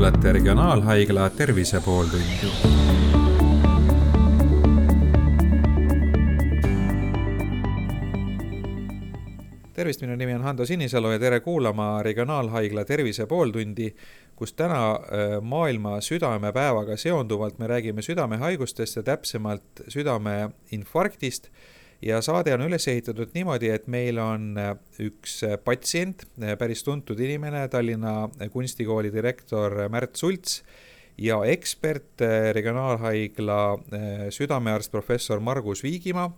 kuulate Regionaalhaigla Tervise pooltundi. tervist, minu nimi on Hando Sinisalu ja tere kuulama Regionaalhaigla Tervise pooltundi, kus täna äh, maailma südamepäevaga seonduvalt me räägime südamehaigustest ja täpsemalt südameinfarktist ja saade on üles ehitatud niimoodi, et meil on äh, üks äh, patsient, äh, päris tuntud inimene, Tallinna Kunstikooli direktor Märt Sults ja ekspert, regionaalhaigla südamearst professor Margus Viigimaa.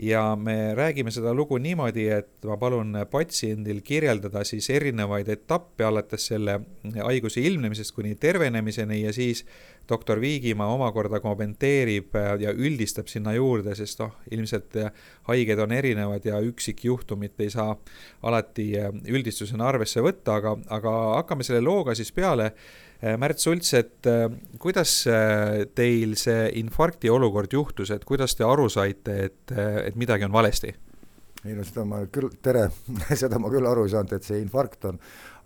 Ja me räägime seda lugu niimoodi, et ma palun patsiendil kirjeldada siis erinevaid etappe alates selle haiguse ilmnemisest kuni tervenemiseni ja siis doktor Viigimaa omakorda kommenteerib ja üldistab sinna juurde, sest noh, ilmselt haiged on erinevad ja üksikjuhtumit ei saa alati üldistusena arvesse võtta, aga, aga hakkame selle looga siis peale Äh, Märt Sults, et äh, kuidas äh, teil see infarkti olukord juhtus, et kuidas te aru saite, et, et midagi on valesti? ei no seda ma küll, tere seda ma küll aru ei saanud, et see infarkt on,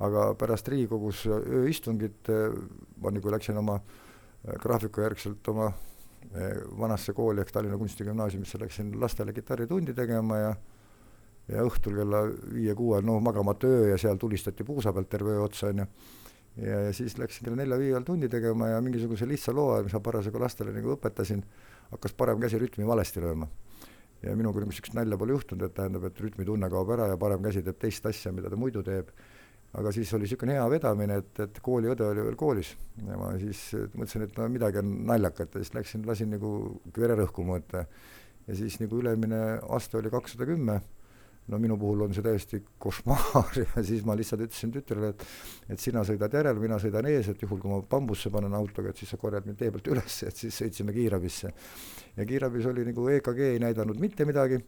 aga pärast Riigikogus ööistungit ma nagu läksin oma graafiku järgselt oma vanasse kooli ehk Tallinna Kunstigümnaasiumisse, läksin lastele kitarritundi tegema ja ja õhtul kella viie-kuue, no magamata öö ja seal tulistati puusa pealt terve öö otsa, on ju ja, ja siis läksin kella nelja-viie ajal tundi tegema ja mingisuguse lihtsa loo, mis ma parasjagu lastele nagu õpetasin, hakkas parem käsi rütmi valesti lööma. ja minuga niisugust nalja pole juhtunud, et tähendab, et rütmitunne kaob ära ja parem käsi teeb teist asja, mida ta muidu teeb. Aga siis oli niisugune hea vedamine, et, et kooliõde oli veel koolis ja ma siis mõtlesin, et no midagi on naljakat ja siis läksin, lasin nagu vererõhku mõõta. ja siis nagu ülemine aste oli kakssada kümme no minu puhul on see täiesti košmaar ja siis ma lihtsalt ütlesin tütrele, et et sina sõidad järel, mina sõidan ees, et juhul kui ma bambusse panen autoga, et siis sa korjad mind tee pealt üles, et siis sõitsime kiirabisse. ja kiirabis oli nagu EKG ei näidanud mitte midagi.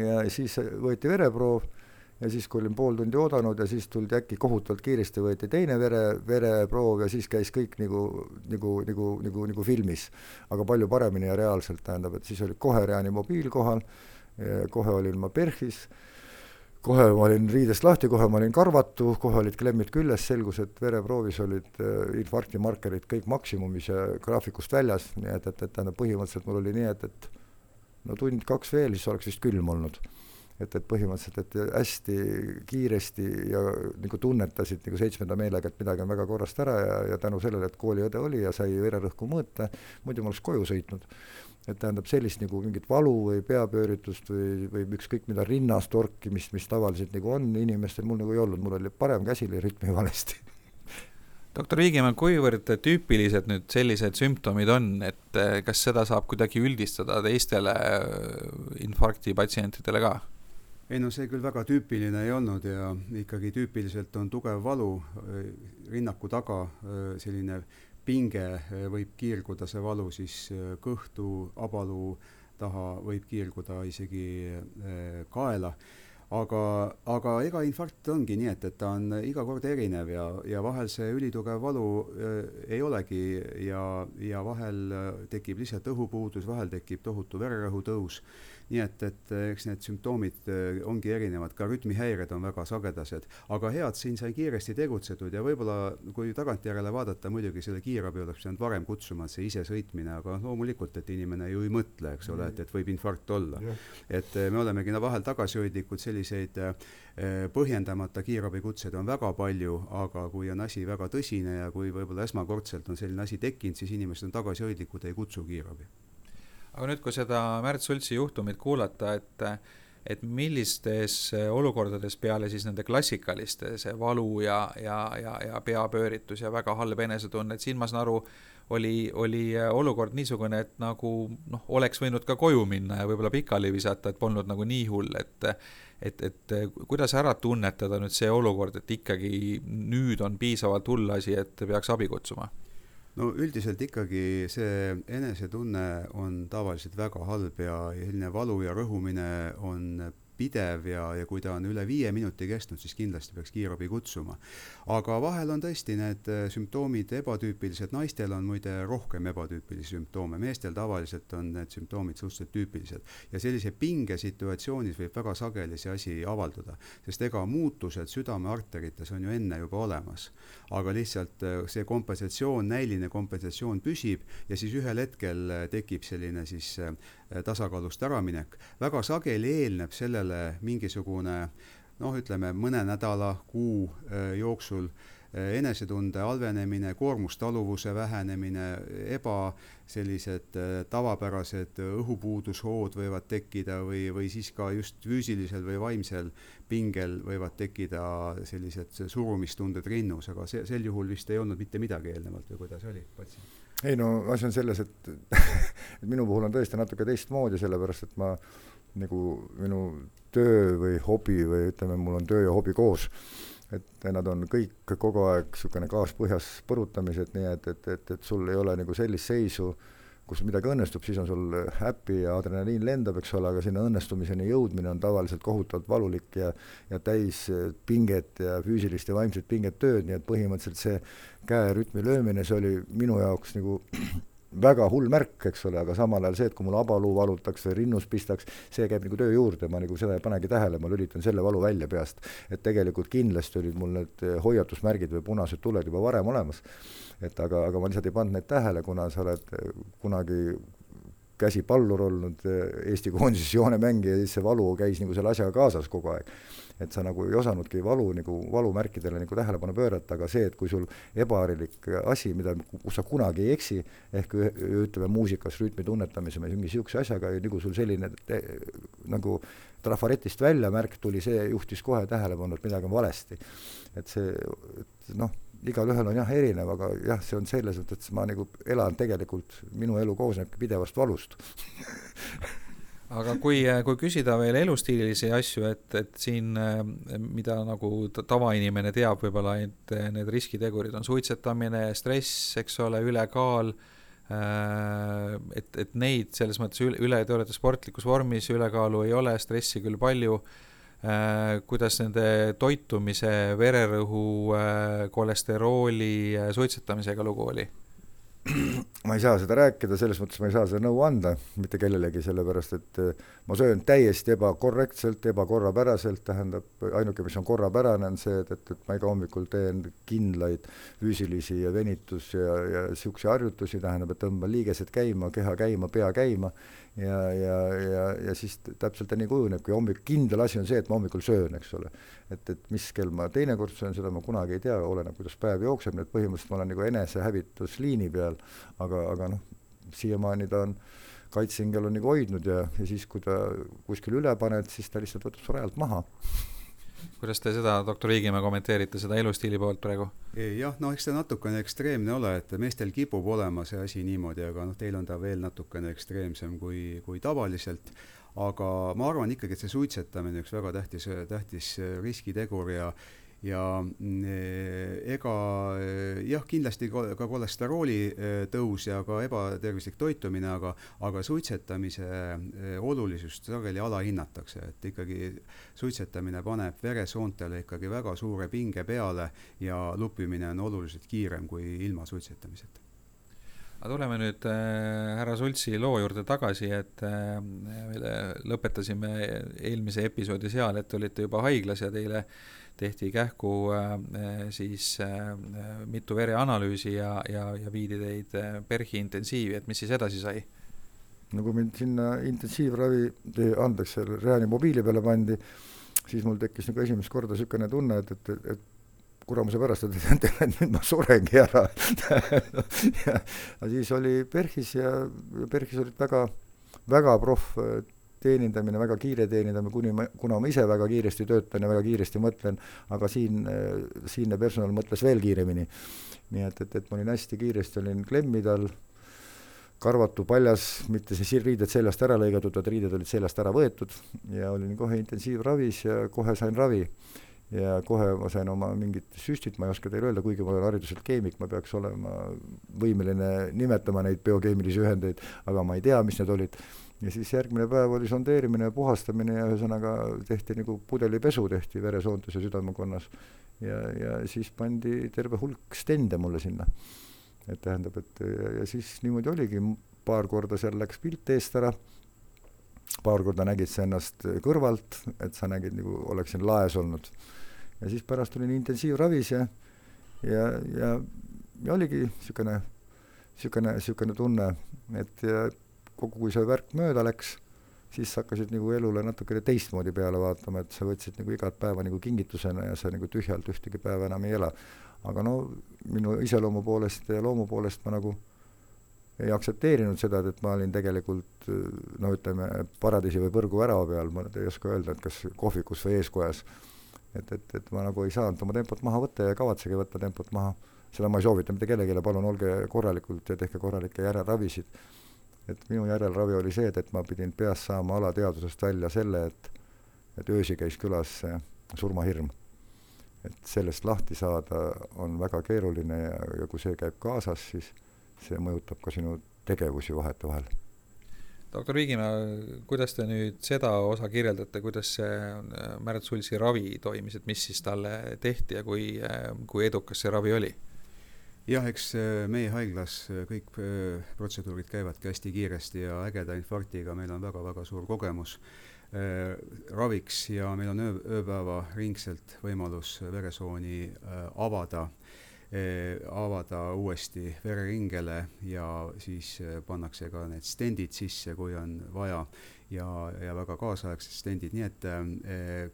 ja siis võeti vereproov ja siis, kui olin pool tundi oodanud ja siis tuldi äkki kohutavalt kiiresti, võeti teine vere, vereproov ja siis käis kõik nagu, nagu, nagu, nagu, nagu filmis. aga palju paremini ja reaalselt, tähendab, et siis oli kohe reanimobiil kohal kohe olin ma PERHis, kohe ma olin riidest lahti, kohe ma olin karvatu, kohe olid klemmid küljes, selgus, et vereproovis olid äh, infarktimarkerid kõik maksimumis ja graafikust väljas, nii et, et, et tähendab, põhimõtteliselt mul oli nii, et, et no tund-kaks veel, siis oleks vist külm olnud. Et, et põhimõtteliselt, et hästi kiiresti ja nagu tunnetasid nagu seitsmenda meelega, et midagi on väga korrast ära ja, ja tänu sellele, et kooliõde oli ja sai vererõhku mõõta, muidu ma oleks koju sõitnud. Et tähendab sellist nagu mingit valu või peapööritust või, või ükskõik mida rinnas torkimist, mis tavaliselt nagu on inimestel, mul nagu ei olnud, mul oli parem käsi lõi rütmi valesti. Doktor Viigimaa, kuivõrd tüüpilised nüüd sellised sümptomid on, et eh, kas seda saab kuidagi üldistada teistele eh, infarkti patsientidele ka? Ei no see küll väga tüüpiline ei olnud ja ikkagi tüüpiliselt on tugev valu. Eh, rinnaku taga, selline pinge eh, võib kiirguda, see valu siis eh, kõhtu, abalu taha võib kiirguda isegi eh, kaela. Aga, aga ega infarkt ongi nii, et, et ta on iga kord erinev ja, ja vahel see ülitugev valu ei olegi ja, ja vahel tekib lihtsalt õhupuudus, vahel tekib tohutu vererõhu tõus nii et, et eh, eks need sümptoomid eh, ongi erinevad, ka rütmihäired on väga sagedased, aga hea, et siin sai kiiresti tegutsetud ja võib-olla kui tagantjärele vaadata, muidugi selle kiirabi oleks pidanud varem kutsuma, see isesõitmine, aga loomulikult, et inimene ju ei mõtle, eks ole, et, et võib infarkt olla. et eh, me olemegi vahel tagasihoidlikud, selliseid põhjendamata kiirabikutseid on väga palju, aga kui on asi väga tõsine ja kui võib-olla esmakordselt on selline asi tekkinud, siis inimesed on tagasihoidlikud, ei kutsu kiirabi aga nüüd, kui seda Märt Sultsi juhtumit kuulata, et et millistes olukordades peale siis nende klassikaliste, see valu ja, ja, ja, ja peapööritus ja väga halb enesetunne, et siin ma saan aru, oli, oli olukord niisugune, et nagu noh, oleks võinud ka koju minna ja võib-olla pikali visata, et polnud nagu nii hull, et et, et kuidas ära tunnetada nüüd see olukord, et ikkagi nüüd on piisavalt hull asi, et peaks abi kutsuma no üldiselt ikkagi see enesetunne on tavaliselt väga halb ja selline valu ja rõhumine on pidev ja, ja kui ta on üle viie minuti kestnud, siis kindlasti peaks kiirabi kutsuma. aga vahel on tõesti need äh, sümptoomid ebatüüpilised, naistel on muide rohkem ebatüüpilisi sümptoome, meestel tavaliselt on need sümptoomid suhteliselt tüüpilised. ja sellise pingesituatsioonis võib väga sageli see asi avalduda, sest ega muutused südamearterites on ju enne juba olemas. aga lihtsalt äh, see kompensatsioon, näiline kompensatsioon püsib ja siis ühel hetkel äh, tekib selline siis tasakaalust äraminek. väga sageli eelneb sellele mingisugune noh, ütleme mõne nädala, kuu jooksul enesetunde halvenemine, koormustaluvuse vähenemine, eba sellised tavapärased õhupuudushood võivad tekkida või, või siis ka just füüsilisel või vaimsel pingel võivad tekkida sellised surumistunded rinnus, aga see, sel juhul vist ei olnud mitte midagi eelnevalt või kuidas oli patsient? Ei no asi on selles, et minu puhul on tõesti natuke teistmoodi, sellepärast et ma nagu minu töö või hobi või ütleme, mul on töö ja hobi koos, et nad on kõik kogu aeg niisugune gaas põhjas põrutamised, nii et, et, et, et sul ei ole nagu sellist seisu, kus midagi õnnestub, siis on sul häbi ja adrenaliin lendab, eks ole, aga sinna õnnestumiseni jõudmine on tavaliselt kohutavalt valulik ja ja täis pinget ja füüsilist ja vaimset pinget tööd, nii et põhimõtteliselt see käe rütmi löömine, see oli minu jaoks nagu väga hull märk, eks ole, aga samal ajal see, et kui mul abaluu valutakse, rinnus pistaks, see käib nagu töö juurde, ma nagu seda ei panegi tähele, ma lülitan selle valu välja peast. et tegelikult kindlasti olid mul need hoiatusmärgid või punased tuled juba varem olemas et aga, aga ma lihtsalt ei pannud neid tähele, kuna sa oled kunagi käsi pallur olnud Eesti koondises joonemängija ja siis see valu käis nagu selle asjaga kaasas kogu aeg. Et sa nagu ei osanudki valu nagu, valumärkidele nagu tähelepanu pöörata, aga see, et kui sul ebaharilik asi, mida, kus sa kunagi ei eksi, ehk ütleme muusikas rütmi tunnetamise või mingi niisuguse asjaga, nagu sul selline te, nagu trafaretist välja märk tuli, see juhtis kohe tähelepanu, et midagi on valesti. et see, noh igalühel on jah erinev, aga jah, see on selles mõttes, et ma nagu elan tegelikult, minu elu koosnebki pidevast valust aga kui, kui küsida veel elustiililisi asju, et, et siin, mida nagu tavainimene teab võib-olla, et need riskitegurid on suitsetamine, stress, eks ole, ülekaal, et, et neid selles mõttes üle, üle, te olete sportlikus vormis, ülekaalu ei ole, stressi küll palju Äh, kuidas nende toitumise, vererõhu, äh, kolesterooli, äh, suitsetamisega lugu oli? ma ei saa seda rääkida, selles mõttes ma ei saa seda nõu anda mitte kellelegi, sellepärast et ma söön täiesti ebakorrektselt, ebakorrapäraselt, tähendab, ainuke, mis on korrapärane, on see, et, et, et ma iga hommikul teen kindlaid füüsilisi ja venitus- ja, ja niisuguseid harjutusi, tähendab, et tõmban liigesed käima, keha käima, pea käima ja, ja, ja, ja siis täpselt ta nii kujunebki, hommik, kindel asi on see, et ma hommikul söön, eks ole. et, et mis kell ma teinekord söön, seda ma kunagi ei tea, oleneb, kuidas päev jookseb, nii et põhimõtteliselt ma olen nagu enesehävitusliini peal, aga, aga noh, siiamaani ta on, kaitsehingel on nagu hoidnud ja, ja siis, kui ta kuskil üle paned, siis ta lihtsalt võtab su rajalt maha kuidas te seda, doktor Riigimäe, kommenteerite, seda elustiili poolt praegu? jah, no eks ta natukene ekstreemne ole, et meestel kipub olema see asi niimoodi, aga noh, teil on ta veel natukene ekstreemsem kui, kui tavaliselt, aga ma arvan ikkagi, et see suitsetamine üks väga tähtis, tähtis riskitegur ja ja mm, ega jah, kindlasti ka kolesterooli tõus ja ka ebatervislik toitumine, aga, aga suitsetamise olulisust sageli alahinnatakse, et ikkagi suitsetamine paneb veresoontele ikkagi väga suure pinge peale ja lupimine on oluliselt kiirem kui ilma suitsetamiseta. Aga tuleme nüüd äh, härra Sultsi loo juurde tagasi, et äh, me lõpetasime eelmise episoodi seal, et olite juba haiglas ja teile tehti kähku äh, siis äh, mitu vereanalüüsi ja, ja, ja viidi teid äh, PERH-i intensiivi, et mis siis edasi sai? no kui mind sinna intensiivravi, andeks, selle reanimobiili peale pandi, siis mul tekkis nagu esimest korda niisugune tunne, et, et, et, et kuramuse pärast, et, nüüd ma surengi ära ja siis oli PERH-is ja PERH-is olid väga, väga proff teenindamine, väga kiire teenindamine, kuni ma, kuna ma ise väga kiiresti töötan ja väga kiiresti mõtlen, aga siin, siinne personal mõtles veel kiiremini. nii et, et, et ma olin hästi kiiresti, olin klemmide all, karvatu paljas, mitte siis riided seljast ära lõigatud, vaid riided olid seljast ära võetud ja olin kohe intensiivravis ja kohe sain ravi ja kohe ma sain oma mingid süstid, ma ei oska teile öelda, kuigi ma olen hariduselt keemik, ma peaks olema võimeline nimetama neid biokeemilisi ühendeid, aga ma ei tea, mis need olid ja siis järgmine päev oli sondeerimine ja puhastamine ja ühesõnaga tehti nagu pudelipesu tehti veresoontes ja südamekonnas. ja, ja siis pandi terve hulk stende mulle sinna. et tähendab, et ja, ja siis niimoodi oligi, paar korda seal läks pilt eest ära, paar korda nägid sa ennast kõrvalt, et sa nägid nagu oleksin laes olnud. ja siis pärast olin intensiivravis ja, ja, ja, ja oligi niisugune, niisugune, niisugune tunne, et ja kogu, see värk mööda läks, siis hakkasid nagu elule natukene teistmoodi peale vaatama, et sa võtsid nagu igat päeva nagu kingitusena ja sa nagu tühjalt ühtegi päeva enam ei ela. aga no minu iseloomu poolest ja loomu poolest ma nagu ei aktsepteerinud seda, et ma olin tegelikult no ütleme, paradiisi või põrgu värava peal, ma ei oska öelda, et kas kohvikus või eeskojas. et, et, et ma nagu ei saanud oma tempot maha võtta ja ei kavatsegi võtta tempot maha. seda ma ei soovita mitte kellelegi, palun olge korralikult ja tehke korralikke järelravisid et minu järelravi oli see, et, et ma pidin peast saama alateadvusest välja selle, et et öösi käis külas surmahirm. et sellest lahti saada on väga keeruline ja, ja kui see käib kaasas, siis see mõjutab ka sinu tegevusi vahetevahel. doktor Viigimäe, kuidas te nüüd seda osa kirjeldate, kuidas see äh, Märt Sulsi ravi toimis, et mis siis talle tehti ja kui, äh, kui edukas see ravi oli? Jah, eks äh, meie haiglas äh, kõik äh, protseduurid käivadki hästi kiiresti ja ägeda infarktiga meil on väga-väga suur kogemus. Raviks ja meil on öö, ööpäevaringselt võimalus veresooni avada, avada uuesti vereringele ja siis pannakse ka need stendid sisse, kui on vaja ja, ja väga kaasaegsed stendid, nii et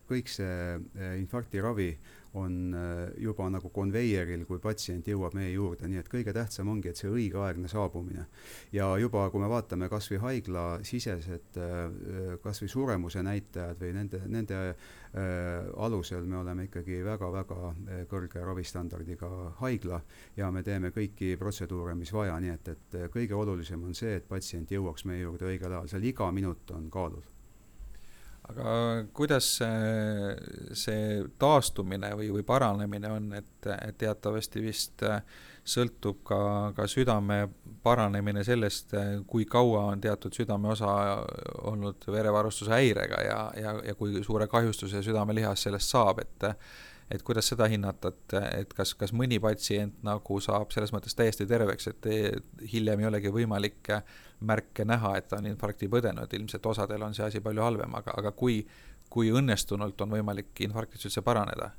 kõik see infarktiravi on äh, juba nagu konveieril, kui patsient jõuab meie juurde, nii et kõige tähtsam ongi, et see õigeaegne saabumine. ja juba, kui me vaatame kas või haiglasisesed äh, kas või suremuse näitajad või nende, nende äh, alusel me oleme ikkagi väga-väga kõrge ravistandardiga haigla ja me teeme kõiki protseduure, mis vaja, nii et, et kõige olulisem on see, et patsient jõuaks meie juurde õigel ajal, seal iga minut on kaalul aga kuidas see, see taastumine või, või paranemine on, et, et teatavasti vist äh, sõltub ka, ka südame paranemine sellest, äh, kui kaua on teatud südameosa olnud verevarustuse häirega ja, ja, ja kui suure kahjustuse südamelihas sellest saab, et et kuidas seda hinnata, et, et kas, kas mõni patsient nagu saab selles mõttes täiesti terveks, et hiljem ei olegi võimalik märke näha, et ta on infarkti põdenud, ilmselt osadel on see asi palju halvem, aga, aga kui, kui õnnestunult on võimalik infarktist üldse paraneda?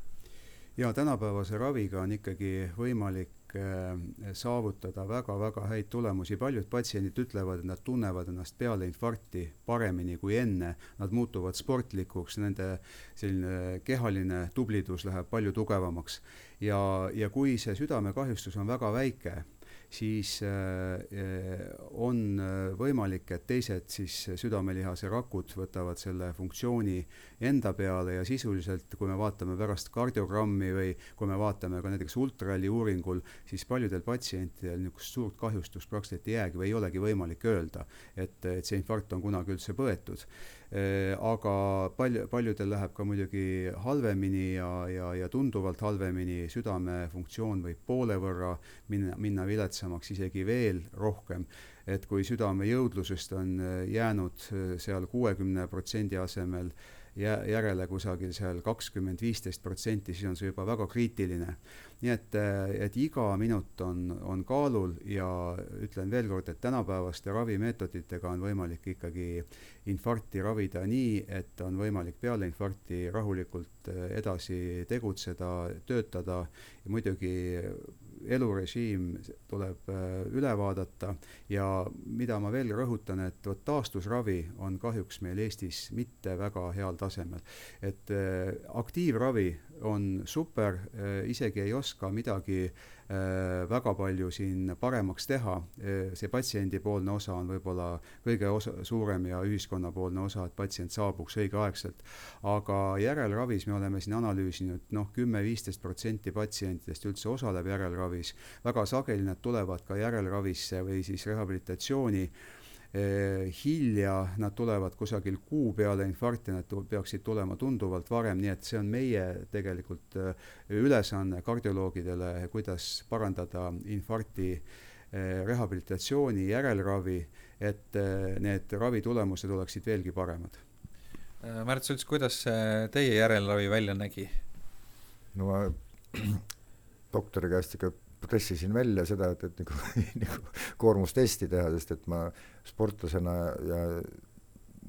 ja tänapäevase raviga on ikkagi võimalik Eh, saavutada väga-väga häid tulemusi, paljud patsiendid ütlevad, et nad tunnevad ennast peale infarkti paremini kui enne, nad muutuvad sportlikuks, nende selline kehaline tublidus läheb palju tugevamaks. ja, ja kui see südamekahjustus on väga väike, siis äh, on äh, võimalik, et teised siis südamelihase rakud võtavad selle funktsiooni enda peale ja sisuliselt, kui me vaatame pärast kardiogrammi või kui me vaatame ka näiteks ultraheli uuringul, siis paljudel patsientidel niisugust suurt kahjustust praktiliselt ei jäägi või ei olegi võimalik öelda, et, et see infarkt on kunagi üldse põetud. Äh, aga palju, paljudel läheb ka muidugi halvemini ja, ja, ja tunduvalt halvemini, südame funktsioon võib poole võrra minna, minna viletsamaks, isegi veel rohkem. et kui südame jõudlusest on äh, jäänud äh, seal kuuekümne protsendi asemel jä-, järele kusagil seal kakskümmend, viisteist protsenti, siis on see juba väga kriitiline nii et, et iga minut on, on kaalul ja ütlen veel kord, et tänapäevaste ravimeetoditega on võimalik ikkagi infarkti ravida nii, et on võimalik peale infarkti rahulikult edasi tegutseda, töötada ja muidugi elurežiim tuleb üle vaadata ja mida ma veel rõhutan, et vot taastusravi on kahjuks meil Eestis mitte väga heal tasemel. et aktiivravi on super, äh, isegi ei oska midagi äh, väga palju siin paremaks teha, äh, see patsiendipoolne osa on võib-olla kõige osa, suurem ja ühiskonnapoolne osa, et patsient saabuks õigeaegselt. aga järelravis me oleme siin analüüsinud noh, kümme-viisteist protsenti patsientidest üldse osaleb järelravis, väga sageli nad tulevad ka järelravisse või siis rehabilitatsiooni Eh, hilja, nad tulevad kusagil kuu peale infarkti, nad peaksid tulema tunduvalt varem, nii et see on meie tegelikult eh, ülesanne kardioloogidele, kuidas parandada infarkti eh, rehabilitatsiooni, järelravi et need ravitulemused oleksid veelgi paremad. Märt Sults, kuidas teie järelravi välja nägi? no ma doktori käest ikka pressisin välja seda, et, et nagu, nagu koormustesti teha, sest et ma sportlasena ja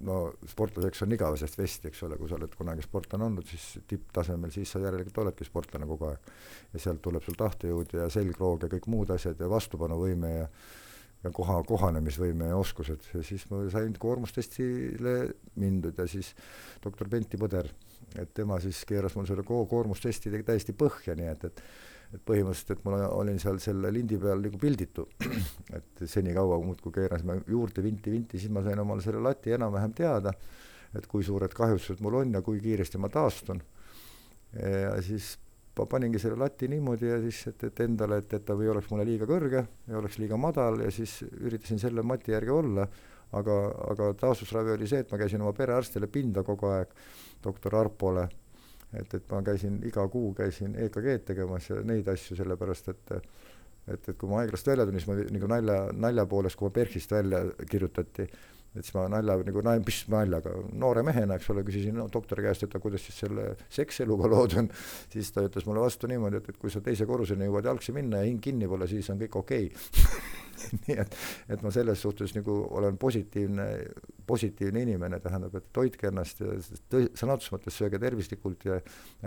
no sportlaseks on igavesest vesti, eks ole, kui sa oled kunagi sportlane olnud, siis tipptasemel, siis sa järelikult oledki sportlane kogu aeg. ja sealt tuleb sul tahtejõud ja selgroog ja kõik muud asjad ja vastupanuvõime ja ja koha, kohanemisvõime ja oskused ja siis ma sain koormustestile mindud ja siis doktor Benti Põder, et tema siis keeras mul selle ko-, koormustesti täiesti põhja, nii et, et et põhimõtteliselt, et ma olin seal selle lindi peal nagu pilditu, et senikaua muudkui keerasime juurde vinti, vinti, siis ma sain omale selle lati enam-vähem teada, et kui suured kahjustused mul on ja kui kiiresti ma taastun. ja siis ma paningi selle lati niimoodi ja siis, et, et endale, et, et ta ei oleks mulle liiga kõrge, ei oleks liiga madal ja siis üritasin selle mati järgi olla, aga, aga taastusravi oli see, et ma käisin oma perearstile pinda kogu aeg, doktor Arpole, et, et ma käisin iga kuu käisin EKG-d tegemas ja neid asju, sellepärast et et, et kui ma haiglast välja tulin, siis ma nagu nalja, nalja poolest, kui ma PERH-ist välja kirjutati, et siis ma nalja nagu nal-, mis naljaga, noore mehena, eks ole, küsisin no, doktori käest, et kuidas siis selle sekseluga lood on, siis ta ütles mulle vastu niimoodi, et, et kui sa teise korruseni jõuad jalgsi minna ja hing kinni pole, siis on kõik okei okay. nii et, et ma selles suhtes nagu olen positiivne, positiivne inimene, tähendab, et hoidke ennast ja sõna otseses mõttes sööge tervislikult ja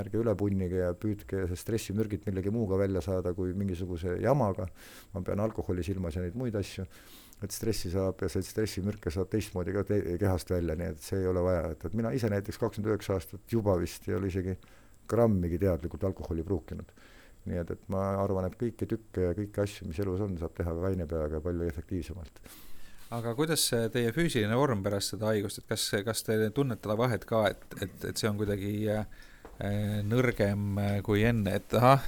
ärge üle punnige ja püüdke stressimürgid millegi muuga välja saada kui mingisuguse jamaga, ma pean alkoholi silmas ja neid muid asju. Et stressi saab ja see stressimürke saab teistmoodi ka te kehast välja, nii et see ei ole vaja, et, et mina ise näiteks kakskümmend üheksa aastat juba vist ei ole isegi grammigi teadlikult alkoholi pruukinud. Nii et, et ma arvan, et kõiki tükke ja kõiki asju, mis elus on, saab teha kaine peaga palju efektiivsemalt. aga kuidas teie füüsiline vorm pärast seda haigust, et kas, kas te tunnete seda vahet ka, et, et, et see on kuidagi äh, nõrgem kui enne, et ahah,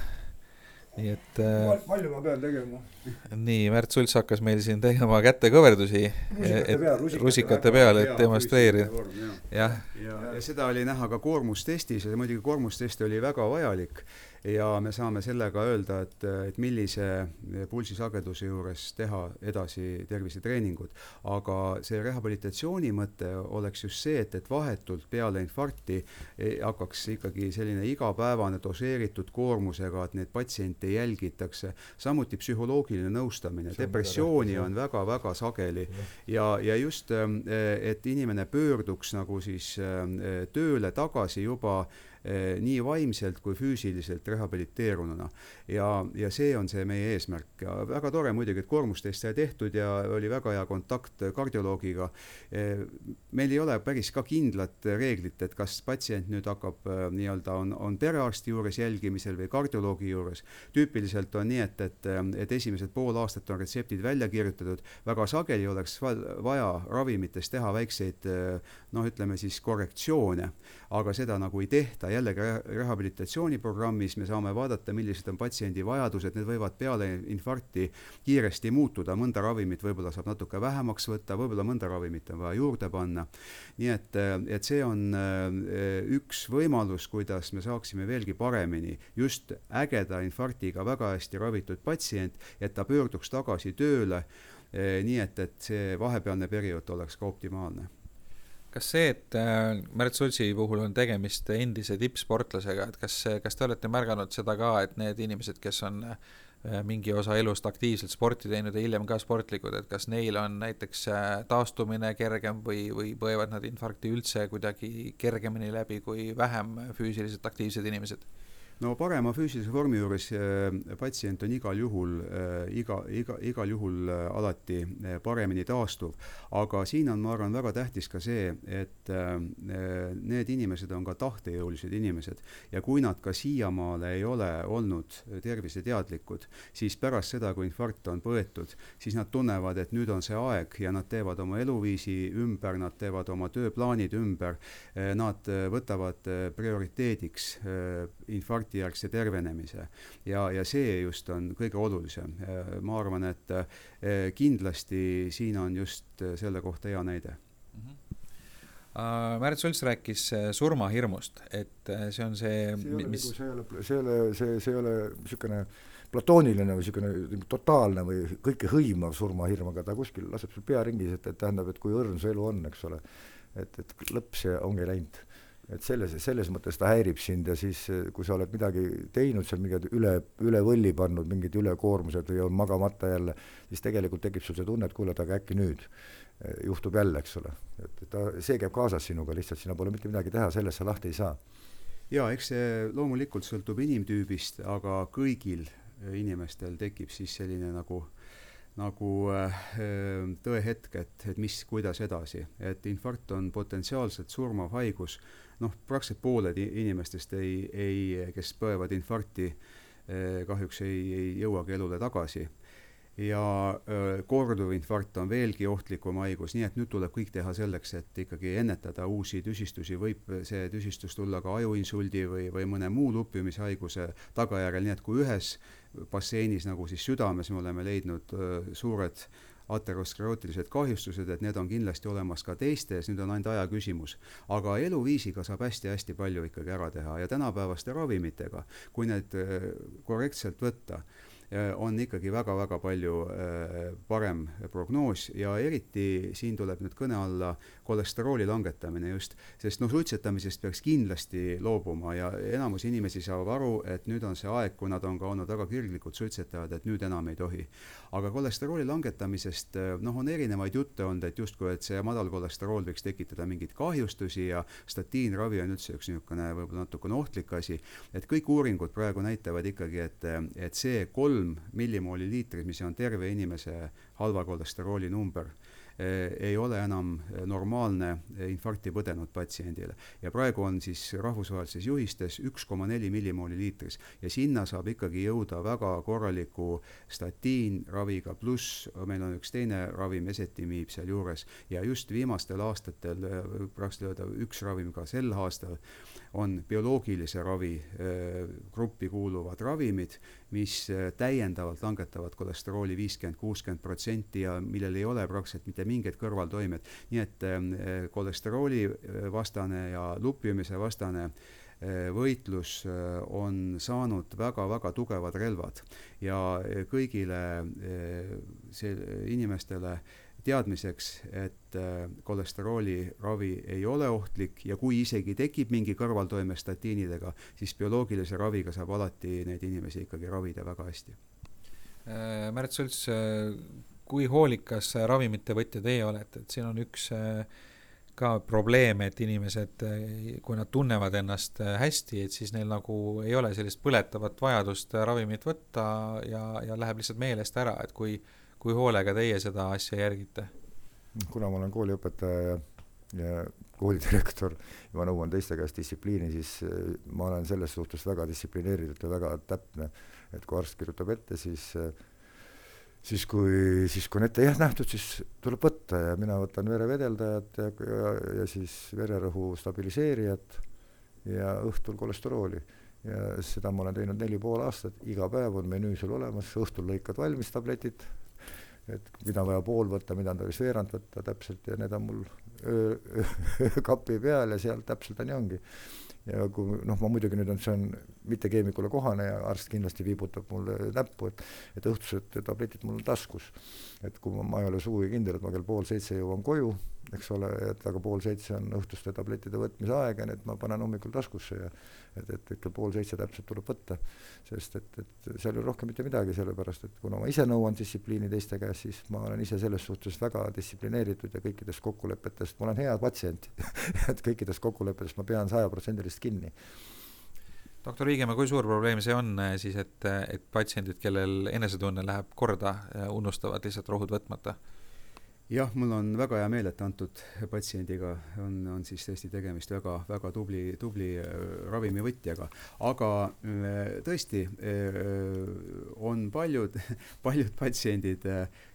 nii et äh, palju ma pean tegema? Nii, Märt Sults hakkas meil siin tegema kätekõverdusi rusikate peal, rusikate peal, et demonstreerida. jah, ja, ja seda oli näha ka koormustestis ja muidugi koormustest oli väga vajalik ja me saame sellega öelda, et, et millise pulsisageduse juures teha edasi tervisetreeningut. aga see rehabilitatsiooni mõte oleks just see, et, et vahetult peale infarkti e, hakkaks ikkagi selline igapäevane doseeritud koormusega, et neid patsiente jälgitakse, samuti psühholoogiline nõustamine, depressiooni on väga-väga sageli. Ja, ja just, et inimene pöörduks nagu siis tööle tagasi juba Eh, nii vaimselt kui füüsiliselt rehabiliteerununa. ja, ja see on see meie eesmärk ja väga tore muidugi, et koormustest sai tehtud ja oli väga hea kontakt kardioloogiga. Eh, meil ei ole päris ka kindlat reeglit, et kas patsient nüüd hakkab eh, nii-öelda on, on perearsti juures jälgimisel või kardioloogi juures. tüüpiliselt on nii, et, et, et esimesed pool aastat on retseptid välja kirjutatud, väga sageli oleks vaja ravimites teha väikseid noh, ütleme siis korrektsioone, aga seda nagu ei tehta jällegi rehabilitatsiooniprogrammis me saame vaadata, millised on patsiendi vajadused, need võivad peale infarkti kiiresti muutuda, mõnda ravimit võib-olla saab natuke vähemaks võtta, võib-olla mõnda ravimit on vaja juurde panna. nii et, et see on äh, üks võimalus, kuidas me saaksime veelgi paremini just ägeda infarktiga väga hästi ravitud patsient, et ta pöörduks tagasi tööle, äh, nii et, et see vahepealne periood oleks ka optimaalne kas see, et äh, Märt Sultsi puhul on tegemist endise tippsportlasega, et kas, kas te olete märganud seda ka, et need inimesed, kes on äh, mingi osa elust aktiivselt sporti teinud ja hiljem ka sportlikud, et kas neil on näiteks äh, taastumine kergem või, või põevad nad infarkti üldse kuidagi kergemini läbi kui vähem füüsiliselt aktiivsed inimesed? No parema füüsilise vormi juures äh, patsient on igal juhul äh,, iga, iga, igal juhul äh, alati paremini taastuv. aga siin on, ma arvan, väga tähtis ka see, et need inimesed on ka tahtejõulised inimesed ja kui nad ka siiamaale ei ole olnud terviseteadlikud, siis pärast seda, kui infarkt on põetud, siis nad tunnevad, et nüüd on see aeg ja nad teevad oma eluviisi ümber, nad teevad oma tööplaanid ümber, nad võtavad prioriteediks infarktijärgse tervenemise. ja, ja see just on kõige olulisem. ma arvan, et eh, kindlasti siin on just selle kohta hea näide mm. -hmm. Märt Sults rääkis surmahirmust, et see on see see ei ole mis... nagu, see ei ole, see ei ole, see, see ei ole niisugune platooniline või niisugune totaalne või kõikehõimav surmahirm, aga ta kuskil laseb sul pea ringis, et, et tähendab, et kui õrn su elu on, eks ole, et, et lõpp see ongi läinud et selles, selles mõttes ta häirib sind ja siis, kui sa oled midagi teinud seal, mingid üle, üle võlli pannud, mingid ülekoormused või on magamata jälle, siis tegelikult tekib sul see tunne, et kuule, et aga äkki nüüd eh, juhtub jälle, eks ole. et ta, see käib kaasas sinuga lihtsalt, sina pole mitte midagi teha, sellest sa lahti ei saa. jaa, eks see loomulikult sõltub inimtüübist, aga kõigil inimestel tekib siis selline nagu nagu äh, tõehetk, et, et mis, kuidas edasi, et infarkt on potentsiaalselt surmav haigus noh, praktiliselt pooled inimestest ei, ei, kes põevad infarkti, eh, kahjuks ei, ei jõuagi elule tagasi. Ja korduv infarkt on veelgi ohtlikum haigus, nii et nüüd tuleb kõik teha selleks, et ikkagi ennetada uusi tüsistusi, võib see tüsistus tulla ka ajuinsuldi või, või mõne muu lupjumishaiguse tagajärjel, nii et kui ühes basseinis, nagu siis südames, me oleme leidnud suured aterosklerootilised kahjustused, et need on kindlasti olemas ka teistes, nüüd on ainult aja küsimus. aga eluviisiga saab hästi-hästi palju ikkagi ära teha ja tänapäevaste ravimitega, kui need korrektselt võtta on ikkagi väga-väga palju äh, parem prognoos ja eriti siin tuleb nüüd kõne alla kolesterooli langetamine just, sest noh, suitsetamisest peaks kindlasti loobuma ja enamus inimesi saab aru, et nüüd on see aeg, kui nad on ka olnud väga kirglikud suitsetajad, et nüüd enam ei tohi. aga kolesterooli langetamisest äh, noh, on erinevaid jutte olnud, et justkui, et see madal kolesterool võiks tekitada mingeid kahjustusi ja statiinravi on üldse üks niisugune võib-olla natukene ohtlik asi, et kõik uuringud praegu näitavad ikkagi, et, et see kolm kolm millimooli liitris, mis on terve inimese halva kolesterooli number, eh, ei ole enam normaalne infarkti põdenud patsiendile. ja praegu on siis rahvusvahelistes juhistes üks koma neli millimooli liitris ja sinna saab ikkagi jõuda väga korraliku statiinraviga, pluss meil on üks teine ravim, esetimiib sealjuures, ja just viimastel aastatel, praktiliselt öelda üks ravim ka sel aastal, on bioloogilise ravi äh, gruppi kuuluvad ravimid, mis äh, täiendavalt langetavad kolesterooli viiskümmend, kuuskümmend protsenti ja millel ei ole praktiliselt mitte mingeid kõrvaltoimed. nii et äh, kolesterooli vastane ja lupjumise vastane võitlus on saanud väga-väga tugevad relvad ja kõigile see inimestele teadmiseks, et äh, kolesterooli ravi ei ole ohtlik ja kui isegi tekib mingi kõrvaltoime statiinidega, siis bioloogilise raviga saab alati neid inimesi ikkagi ravida väga hästi. Äh, Märt Sults, äh, kui hoolikas ravimite võtja teie olete, et siin on üks ka probleem, et inimesed, kui nad tunnevad ennast hästi, et siis neil nagu ei ole sellist põletavat vajadust ravimit võtta ja, ja läheb lihtsalt meelest ära, et kui kui hoolega teie seda asja järgite? kuna ma olen kooliõpetaja ja, ja koolidirektor ja ma nõuan teiste käest distsipliini, siis äh, ma olen selles suhtes väga distsiplineeritud ja väga täpne, et kui arst kirjutab ette, siis äh, siis kui, siis kui on ette jah nähtud, siis tuleb võtta ja mina võtan verevedeldajat ja, ja, ja siis vererõhu stabiliseerijat ja õhtul kolesterooli. ja seda ma olen teinud neli pool aastat, iga päev on menüü sul olemas, õhtul lõikad valmis tabletid, et mida on vaja pool võtta, mida on tarvis veerand võtta täpselt ja need on mul öö, öö, kapi peal ja seal täpselt ja ongi. ja kui noh, ma muidugi nüüd on, see on mitte keemikule kohane ja arst kindlasti viibutab mulle näppu, et et õhtused tabletid mul on taskus. et kui ma, ma ei ole sugugi kindel, et ma kell pool seitse jõuan koju, eks ole, et aga pool seitse on õhtuste tablettide võtmise aeg ja need ma panen hommikul taskusse ja et, et ikka pool seitse täpselt tuleb võtta, sest et, et seal ei ole rohkem mitte midagi, sellepärast et kuna ma ise nõuan distsipliini teiste käest, siis ma olen ise selles suhtes väga distsiplineeritud ja kõikidest kokkulepetest, ma olen hea patsient. Et kõikidest kokkulepetest ma pean sajaprotsendiliselt kinni. Doktor Viigemaa, kui suur probleem see on eh, siis, et, et patsiendid, kellel enesetunne läheb korda, eh, unustavad lihtsalt rohud võtmata? Jah, mul on väga hea meel, et antud patsiendiga on, on siis tõesti tegemist väga, väga tubli, tubli äh, ravimivõtjaga. aga äh, tõesti, äh, on paljud, paljud patsiendid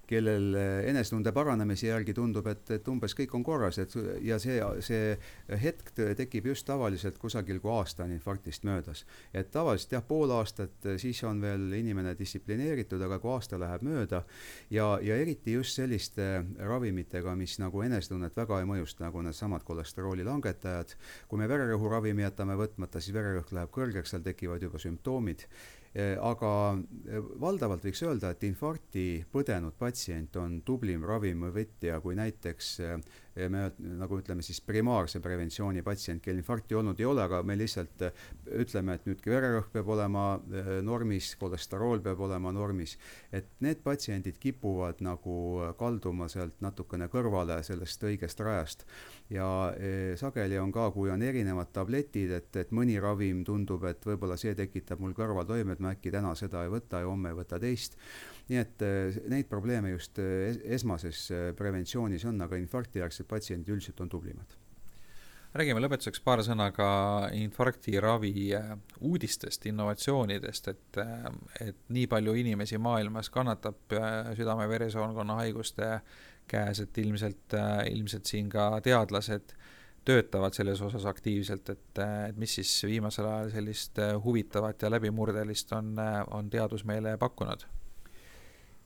kellel eh, enesetunde paranemise järgi tundub, et, et umbes kõik on korras, et ja see, see hetk tekib just tavaliselt kusagil, kui aasta on infarktist möödas. et tavaliselt jah, pool aastat, eh, siis on veel inimene distsiplineeritud, aga kui aasta läheb mööda ja, ja eriti just selliste ravimitega, mis nagu enesetunnet väga ei mõjusta, nagu needsamad kolesterooli langetajad, kui me vererõhuravimi jätame võtmata, siis vererõhk läheb kõrgeks, seal tekivad juba sümptoomid aga valdavalt võiks öelda, et infarkti põdenud patsient on tublim ravimivõtja kui näiteks me nagu ütleme siis primaarse preventsiooni patsient, kel infarkti olnud ei ole, aga me lihtsalt äh, ütleme, et nüüd vererõhk peab olema äh, normis, kolesterool peab olema normis, et need patsiendid kipuvad nagu kalduma sealt natukene kõrvale sellest õigest rajast. ja sageli on ka, kui on erinevad tabletid, et, et mõni ravim tundub, et võib-olla see tekitab mul kõrvaltoimed, ma äkki täna seda ei võta ja homme ei võta teist nii et äh, neid probleeme just äh, esmases äh, preventsioonis on, aga infarktijärgsed patsiendid üldiselt on tublimad. Räägime lõpetuseks paar sõna ka infarktiravi uudistest, innovatsioonidest, et, et nii palju inimesi maailmas kannatab südame-veresoonkonna haiguste käes, et ilmselt, ilmselt siin ka teadlased töötavad selles osas aktiivselt, et, et mis siis viimasel ajal sellist huvitavat ja läbimurdelist on, on teadus meile pakkunud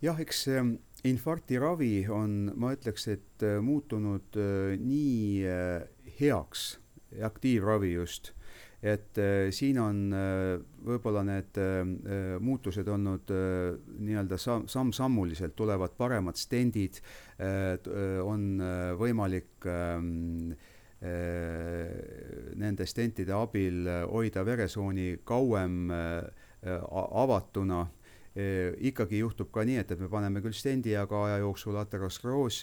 jah, eks ähm, infarktiravi on, ma ütleks, et äh, muutunud äh, nii äh, heaks, aktiivravi just, et siin on võib-olla need muutused olnud nii-öelda sam-, samm-sammuliselt tulevad paremad stendid, on võimalik ähm, nende stentide abil hoida veresooni kauem avatuna ikkagi juhtub ka nii, et, et me paneme küll stendi, aga aja jooksul ateroskleroos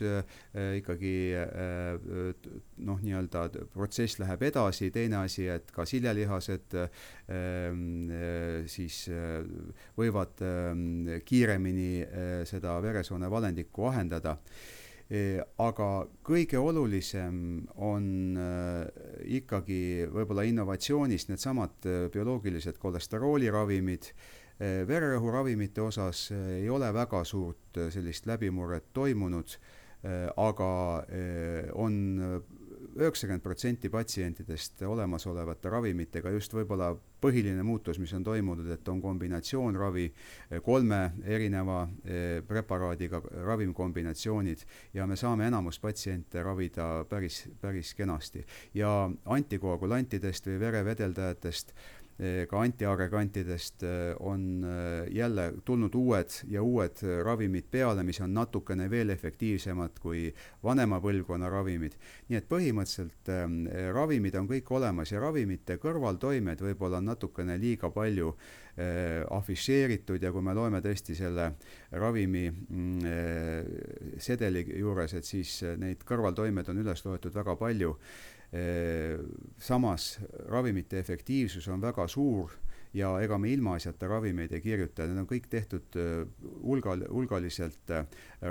ikkagi noh, nii-öelda protsess läheb edasi, teine asi, et ka siljelihased siis võivad kiiremini seda veresoone valendikku vahendada aga kõige olulisem on ikkagi võib-olla innovatsioonist needsamad bioloogilised kolesterooliravimid vererõhuravimite osas eh, ei ole väga suurt eh, sellist läbimurret toimunud, aga on üheksakümmend protsenti patsientidest olemasolevate ravimitega just võib-olla põhiline muutus, mis on toimunud, et on kombinatsioonravi, kolme erineva preparaadiga ravimkombinatsioonid ja me saame enamus patsiente ravida päris, päris kenasti. ja antikoagulantidest või verevedeldajatest Eh, ka antiagregantidest eh, on eh, jälle tulnud uued ja uued ravimid peale, mis on natukene veel efektiivsemad kui vanema põlvkonna ravimid. nii et põhimõtteliselt äh, ravimid on kõik olemas ja ravimite kõrvaltoimed võib-olla on natukene liiga palju äh, afišeeritud ja kui me loeme tõesti selle ravimi äh, sedeli juures, et siis neid kõrvaltoimed on üles loetud väga palju samas ravimite efektiivsus on väga suur ja ega me ilmaasjata ravimeid ei kirjuta, need on kõik tehtud hulgal, hulgaliselt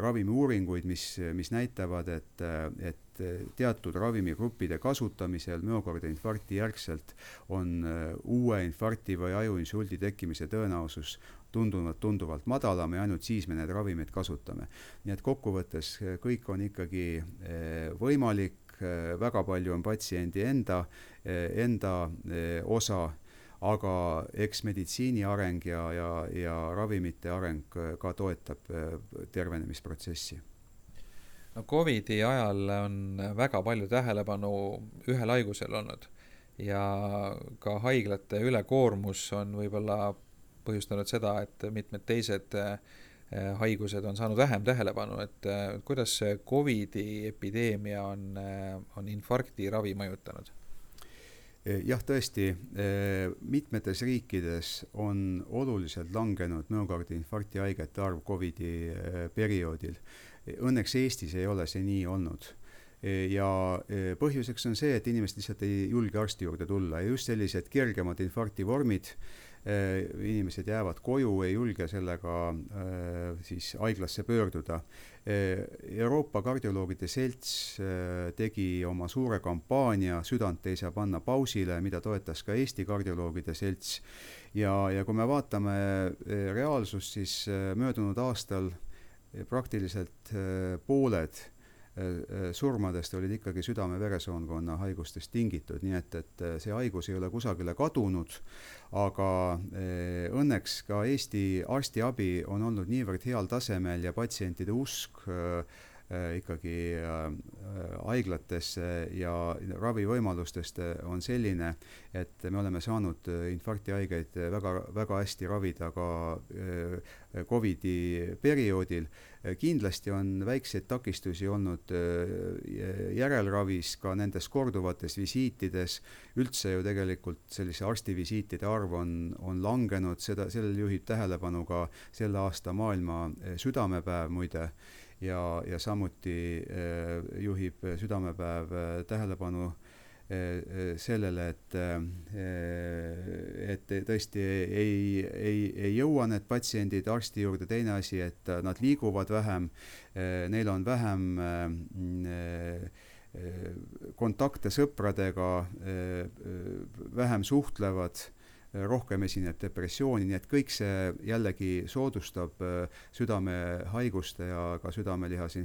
ravimiuuringuid, mis, mis näitavad, et, et teatud ravimigruppide kasutamisel müokardiinfarkti järgselt on uue infarkti või ajuinsuldi tekkimise tõenäosus tunduvalt, tunduvalt madalam ja ainult siis me neid ravimeid kasutame. nii et kokkuvõttes kõik on ikkagi võimalik, väga palju on patsiendi enda, eh, enda eh, osa, aga eks meditsiini areng ja, ja, ja ravimite areng ka toetab tervenemisprotsessi. No Covidi ajal on väga palju tähelepanu ühel haigusel olnud ja ka haiglate ülekoormus on võib-olla põhjustanud seda, et mitmed teised Äh, haigused on saanud vähem tähelepanu, et äh, kuidas Covidi epideemia on, äh, on infarkti ravi mõjutanud? jah, tõesti, mitmetes riikides on oluliselt langenud müokardiinfarkti haigete arv Covidi perioodil. Õnneks Eestis ei ole see nii olnud ja põhjuseks on see, et inimesed lihtsalt ei julge arsti juurde tulla ja just sellised kergemad infarkti vormid inimesed jäävad koju, ei julge sellega äh, siis haiglasse pöörduda. Äh, Euroopa Kardioloogide Selts tegi oma suure kampaania Südant ei saa panna pausile, mida toetas ka Eesti Kardioloogide Selts. ja, ja kui me vaatame reaalsust, siis möödunud aastal praktiliselt pooled Äh, äh, surmadest olid ikkagi südame-veresoonkonna haigustest tingitud, nii et, et äh, see haigus ei ole kusagile kadunud, aga õnneks ka Eesti arstiabi on olnud niivõrd heal tasemel ja patsientide usk Äh, ikkagi äh, haiglatesse ja ravivõimalustest on selline, et me oleme saanud infarktihaigeid väga, väga hästi ravida ka Covidi perioodil. kindlasti on väikseid takistusi olnud järelravis, ka nendes korduvates visiitides, üldse ju tegelikult sellise arstivisiitide arv on, on langenud, seda, sellele juhib tähelepanu ka selle aasta maailma südamepäev muide ja, ja samuti äh, juhib Südamepäev äh, tähelepanu äh, sellele, et, et tõesti ei, ei, ei jõua need patsiendid arsti juurde, teine asi, et nad liiguvad vähem, neil on vähem kontakte sõpradega, vähem suhtlevad rohkem esineb depressiooni, nii et kõik see jällegi soodustab äh, südamehaiguste ja ka südamelihase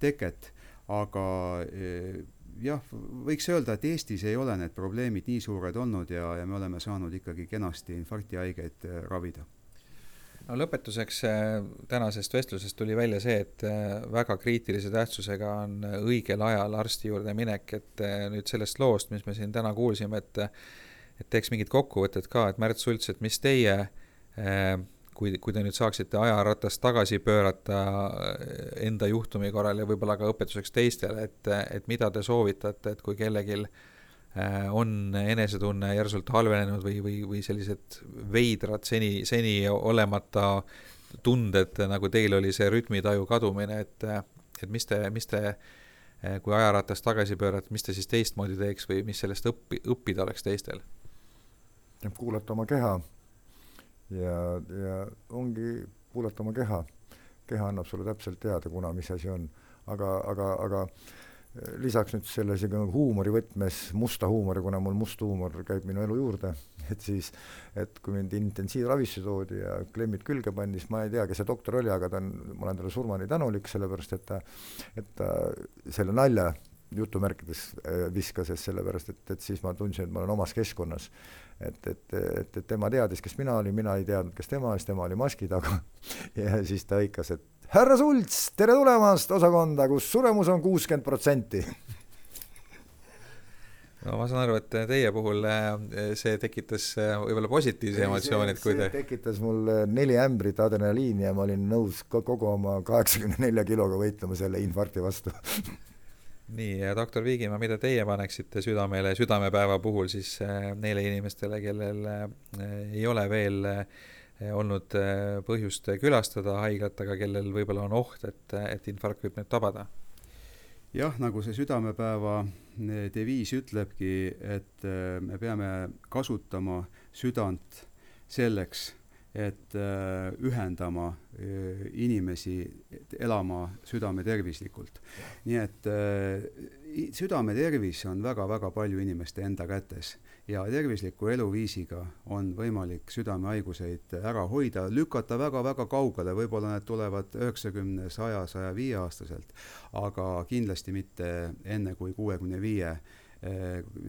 teket, aga äh, jah, võiks öelda, et Eestis ei ole need probleemid nii suured olnud ja, ja me oleme saanud ikkagi kenasti infarktihaigeid äh, ravida. No lõpetuseks tänasest vestlusest tuli välja see, et väga kriitilise tähtsusega on õigel ajal arsti juurde minek, et nüüd sellest loost, mis me siin täna kuulsime, et et teeks mingit kokkuvõtet ka, et Märt Sults, et mis teie eh, kui, kui te nüüd saaksite ajaratast tagasi pöörata eh, enda juhtumi korral ja võib-olla ka õpetuseks teistele, et, et mida te soovitate, et kui kellelgi eh, on enesetunne järsult halvenenud või, või, või sellised veidrad seni, seni olemata tunded, nagu teil oli see rütmitaju kadumine, et, et mis te, mis te kui ajaratast tagasi pöörata, mis te siis teistmoodi teeks või mis sellest õppi, õppida oleks teistel? Kuulata oma keha ja, ja ongi kuulata oma keha. keha annab sulle täpselt teada, kuna, mis asi on. aga, aga, aga eh, lisaks nüüd selle isegi nagu huumori võtmes, musta huumori, kuna mul must huumor käib minu elu juurde, et siis, et kui mind intensiivravisse toodi ja klemmid külge pandi, siis ma ei tea, kes see doktor oli, aga ta on, ma olen talle surmani tänulik, sellepärast et ta, et ta selle nalja jutumärkides eh, viskas, sest sellepärast, et, et siis ma tundsin, et ma olen omas keskkonnas et, et, et, et tema teadis, kes mina olin, mina ei teadnud, kes tema, siis tema oli maski taga. Ja siis ta hõikas, et härra Sults, tere tulemast osakonda, kus suremus on kuuskümmend protsenti. No ma saan aru, et teie puhul äh, see tekitas äh, võib-olla positiivse emotsiooni, et kui te tekitas mul äh, neli ämbrit adrenaliini ja ma olin nõus kogu oma kaheksakümne nelja kiloga võitlema selle infarkti vastu nii, doktor Viigimaa, mida teie paneksite südamele südamepäeva puhul siis äh, neile inimestele, kellel äh, ei ole veel äh, olnud põhjust külastada haiglat, aga kellel võib-olla on oht, et, et infarkt võib neid tabada? jah, nagu see südamepäeva deviis ütlebki, et me peame kasutama südant selleks, et ühendama inimesi elama südametervislikult. nii et südametervis on väga-väga palju inimeste enda kätes ja tervisliku eluviisiga on võimalik südamehaiguseid ära hoida, lükata väga-väga kaugele, võib-olla need tulevad üheksakümne, saja, saja viie aastaselt, aga kindlasti mitte enne kui kuuekümne viie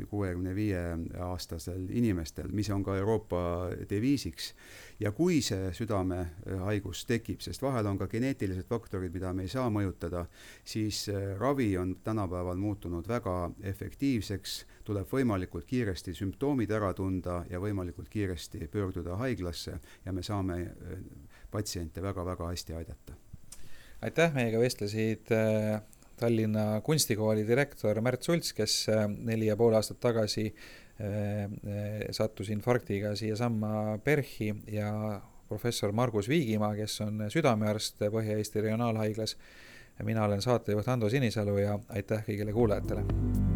kuuekümne viie aastasel inimestel, mis on ka Euroopa deviisiks. ja kui see südamehaigus tekib, sest vahel on ka geneetilised faktorid, mida me ei saa mõjutada, siis äh, ravi on tänapäeval muutunud väga efektiivseks, tuleb võimalikult kiiresti sümptoomid ära tunda ja võimalikult kiiresti pöörduda haiglasse ja me saame äh, patsiente väga-väga hästi aidata aitäh, meiega vestlesid äh, Tallinna Kunstikooli direktor Märt Sults, kes äh, neli ja pool aastat tagasi äh, äh, sattus infarktiga siiasamma PERH-i ja professor Margus Viigimaa, kes on südamearst Põhja-Eesti Regionaalhaiglas. mina olen saatejuht Ando Sinisalu ja aitäh kõigile kuulajatele